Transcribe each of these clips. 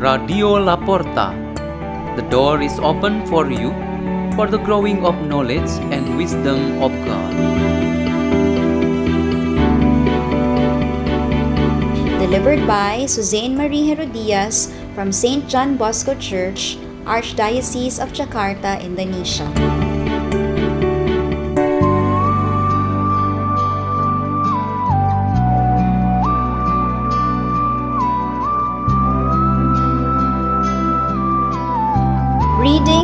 Radio La Porta. The door is open for you for the growing of knowledge and wisdom of God. Delivered by Suzanne Marie Gerodias from St. John Bosco Church, Archdiocese of Jakarta, Indonesia.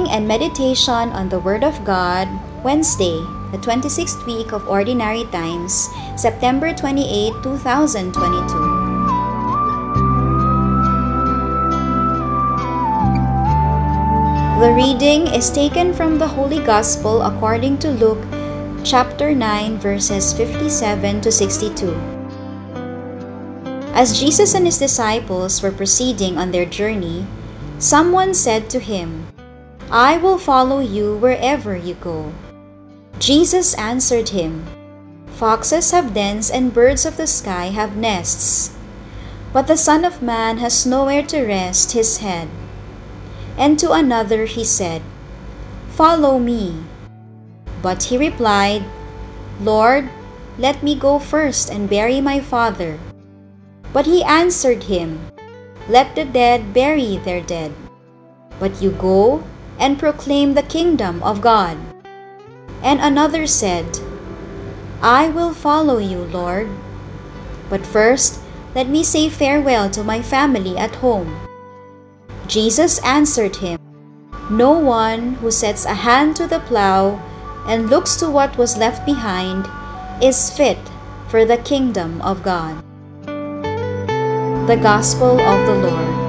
Reading and meditation on the Word of God, Wednesday, the 26th week of Ordinary Times, September 28, 2022. The reading is taken from the Holy Gospel according to Luke chapter 9 verses 57 to 62. As Jesus and his disciples were proceeding on their journey, someone said to him, I will follow you wherever you go. Jesus answered him, Foxes have dens and birds of the sky have nests, but the Son of Man has nowhere to rest his head. And to another he said, Follow me. But he replied, Lord, let me go first and bury my father. But he answered him, Let the dead bury their dead. But you go and proclaim the kingdom of God. And another said, I will follow you, Lord. But first, let me say farewell to my family at home. Jesus answered him, No one who sets a hand to the plow and looks to what was left behind is fit for the kingdom of God. The Gospel of the Lord.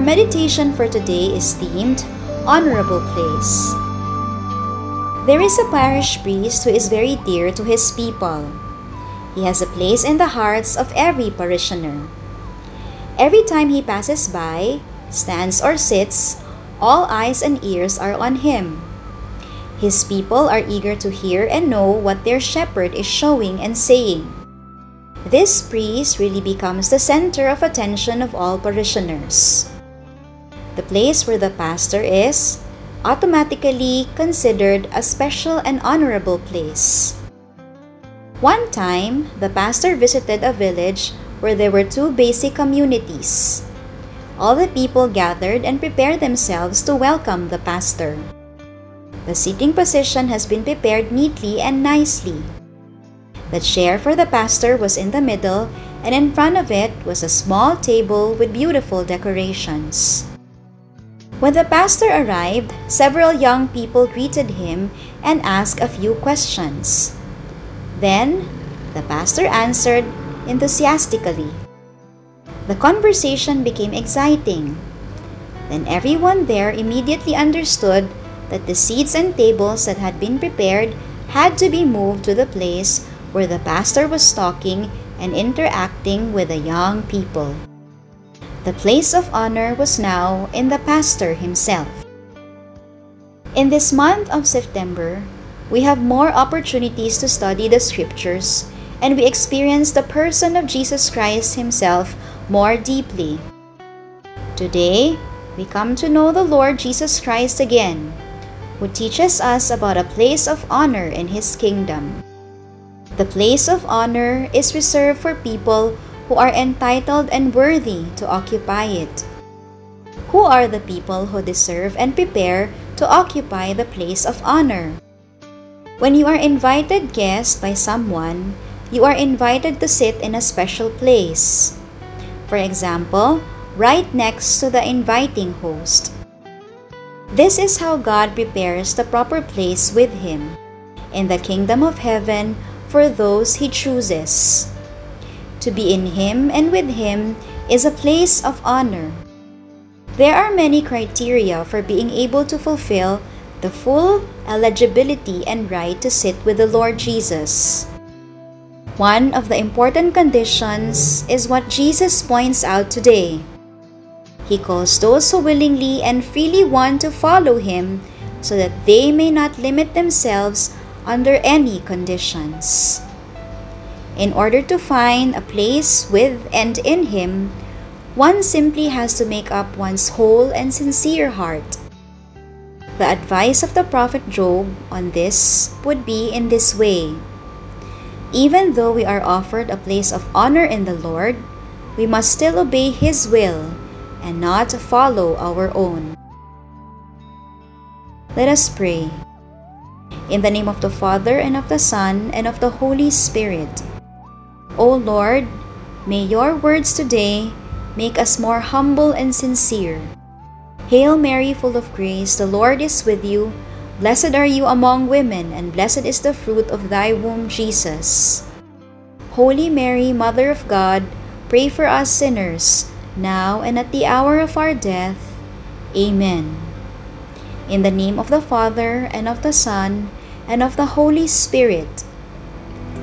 Our meditation for today is themed Honorable Place. There is a parish priest who is very dear to his people. He has a place in the hearts of every parishioner. Every time he passes by, stands or sits, all eyes and ears are on him. His people are eager to hear and know what their shepherd is showing and saying. This priest really becomes the center of attention of all parishioners the place where the pastor is, automatically considered a special and honorable place. One time, the pastor visited a village where there were two basic communities. All the people gathered and prepared themselves to welcome the pastor. The seating position has been prepared neatly and nicely. The chair for the pastor was in the middle, and in front of it was a small table with beautiful decorations. When the pastor arrived, several young people greeted him and asked a few questions. Then, the pastor answered enthusiastically. The conversation became exciting. Then everyone there immediately understood that the seats and tables that had been prepared had to be moved to the place where the pastor was talking and interacting with the young people. The place of honor was now in the pastor himself. In this month of September, we have more opportunities to study the scriptures and we experience the person of Jesus Christ himself more deeply. Today, we come to know the Lord Jesus Christ again, who teaches us about a place of honor in his kingdom. The place of honor is reserved for people who are entitled and worthy to occupy it. Who are the people who deserve and prepare to occupy the place of honor? When you are invited guest by someone, you are invited to sit in a special place. For example, right next to the inviting host. This is how God prepares the proper place with Him in the kingdom of heaven for those He chooses. To be in Him and with Him is a place of honor. There are many criteria for being able to fulfill the full eligibility and right to sit with the Lord Jesus. One of the important conditions is what Jesus points out today. He calls those who willingly and freely want to follow Him so that they may not limit themselves under any conditions. In order to find a place with and in Him, one simply has to make up one's whole and sincere heart. The advice of the prophet Job on this would be in this way Even though we are offered a place of honor in the Lord, we must still obey His will and not follow our own. Let us pray. In the name of the Father, and of the Son, and of the Holy Spirit. O Lord, may your words today make us more humble and sincere. Hail Mary, full of grace, the Lord is with you. Blessed are you among women, and blessed is the fruit of thy womb, Jesus. Holy Mary, Mother of God, pray for us sinners, now and at the hour of our death. Amen. In the name of the Father, and of the Son, and of the Holy Spirit.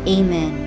Amen.